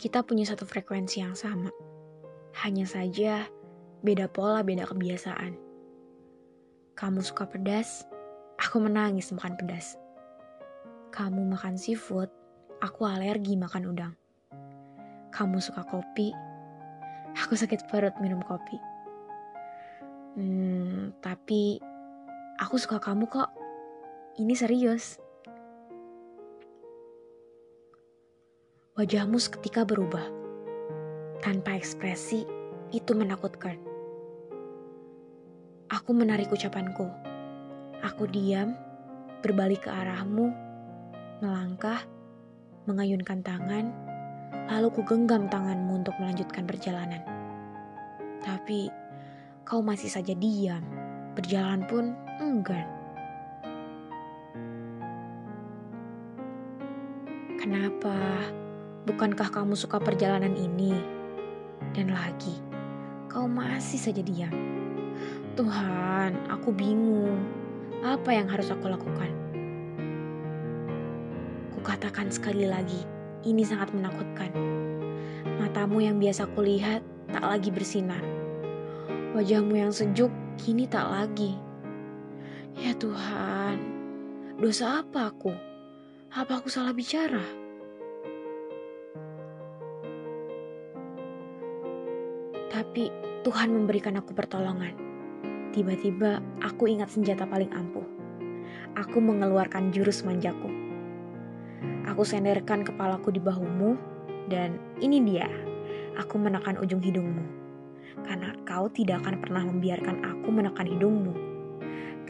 kita punya satu frekuensi yang sama. Hanya saja beda pola, beda kebiasaan. Kamu suka pedas, aku menangis makan pedas. Kamu makan seafood, aku alergi makan udang. Kamu suka kopi, aku sakit perut minum kopi. Hmm, tapi aku suka kamu kok. Ini serius. Wajahmu seketika berubah. Tanpa ekspresi, itu menakutkan. Aku menarik ucapanku. Aku diam, berbalik ke arahmu, melangkah, mengayunkan tangan, lalu ku genggam tanganmu untuk melanjutkan perjalanan. Tapi kau masih saja diam, berjalan pun enggan. Kenapa? Bukankah kamu suka perjalanan ini? Dan lagi, kau masih saja diam. Tuhan, aku bingung. Apa yang harus aku lakukan? Kukatakan sekali lagi, ini sangat menakutkan. Matamu yang biasa kulihat tak lagi bersinar. Wajahmu yang sejuk kini tak lagi. Ya Tuhan, dosa apa aku? Apa aku salah bicara? Tapi Tuhan memberikan aku pertolongan. Tiba-tiba aku ingat senjata paling ampuh. Aku mengeluarkan jurus manjaku. Aku senderkan kepalaku di bahumu dan ini dia. Aku menekan ujung hidungmu. Karena kau tidak akan pernah membiarkan aku menekan hidungmu.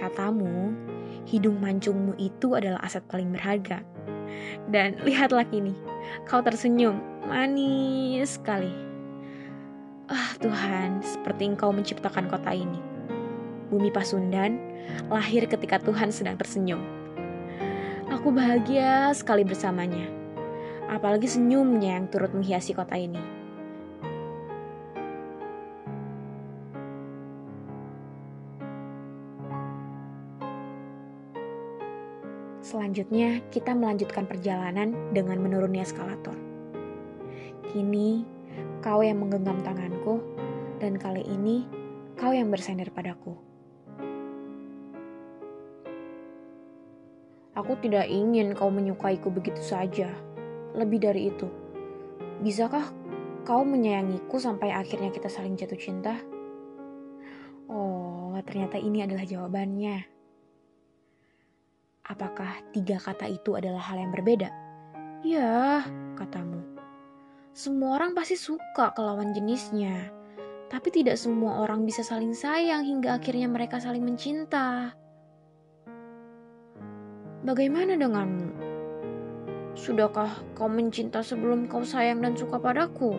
Katamu, hidung mancungmu itu adalah aset paling berharga. Dan lihatlah kini, kau tersenyum, manis sekali. Tuhan, seperti engkau menciptakan kota ini. Bumi Pasundan lahir ketika Tuhan sedang tersenyum. Aku bahagia sekali bersamanya. Apalagi senyumnya yang turut menghiasi kota ini. Selanjutnya, kita melanjutkan perjalanan dengan menuruni eskalator. Kini, kau yang menggenggam tanganku, dan kali ini kau yang bersender padaku. Aku tidak ingin kau menyukaiku begitu saja. Lebih dari itu, bisakah kau menyayangiku sampai akhirnya kita saling jatuh cinta? Oh, ternyata ini adalah jawabannya. Apakah tiga kata itu adalah hal yang berbeda? Ya, katamu. Semua orang pasti suka ke lawan jenisnya, tapi tidak semua orang bisa saling sayang hingga akhirnya mereka saling mencinta. Bagaimana denganmu? Sudahkah kau mencinta sebelum kau sayang dan suka padaku?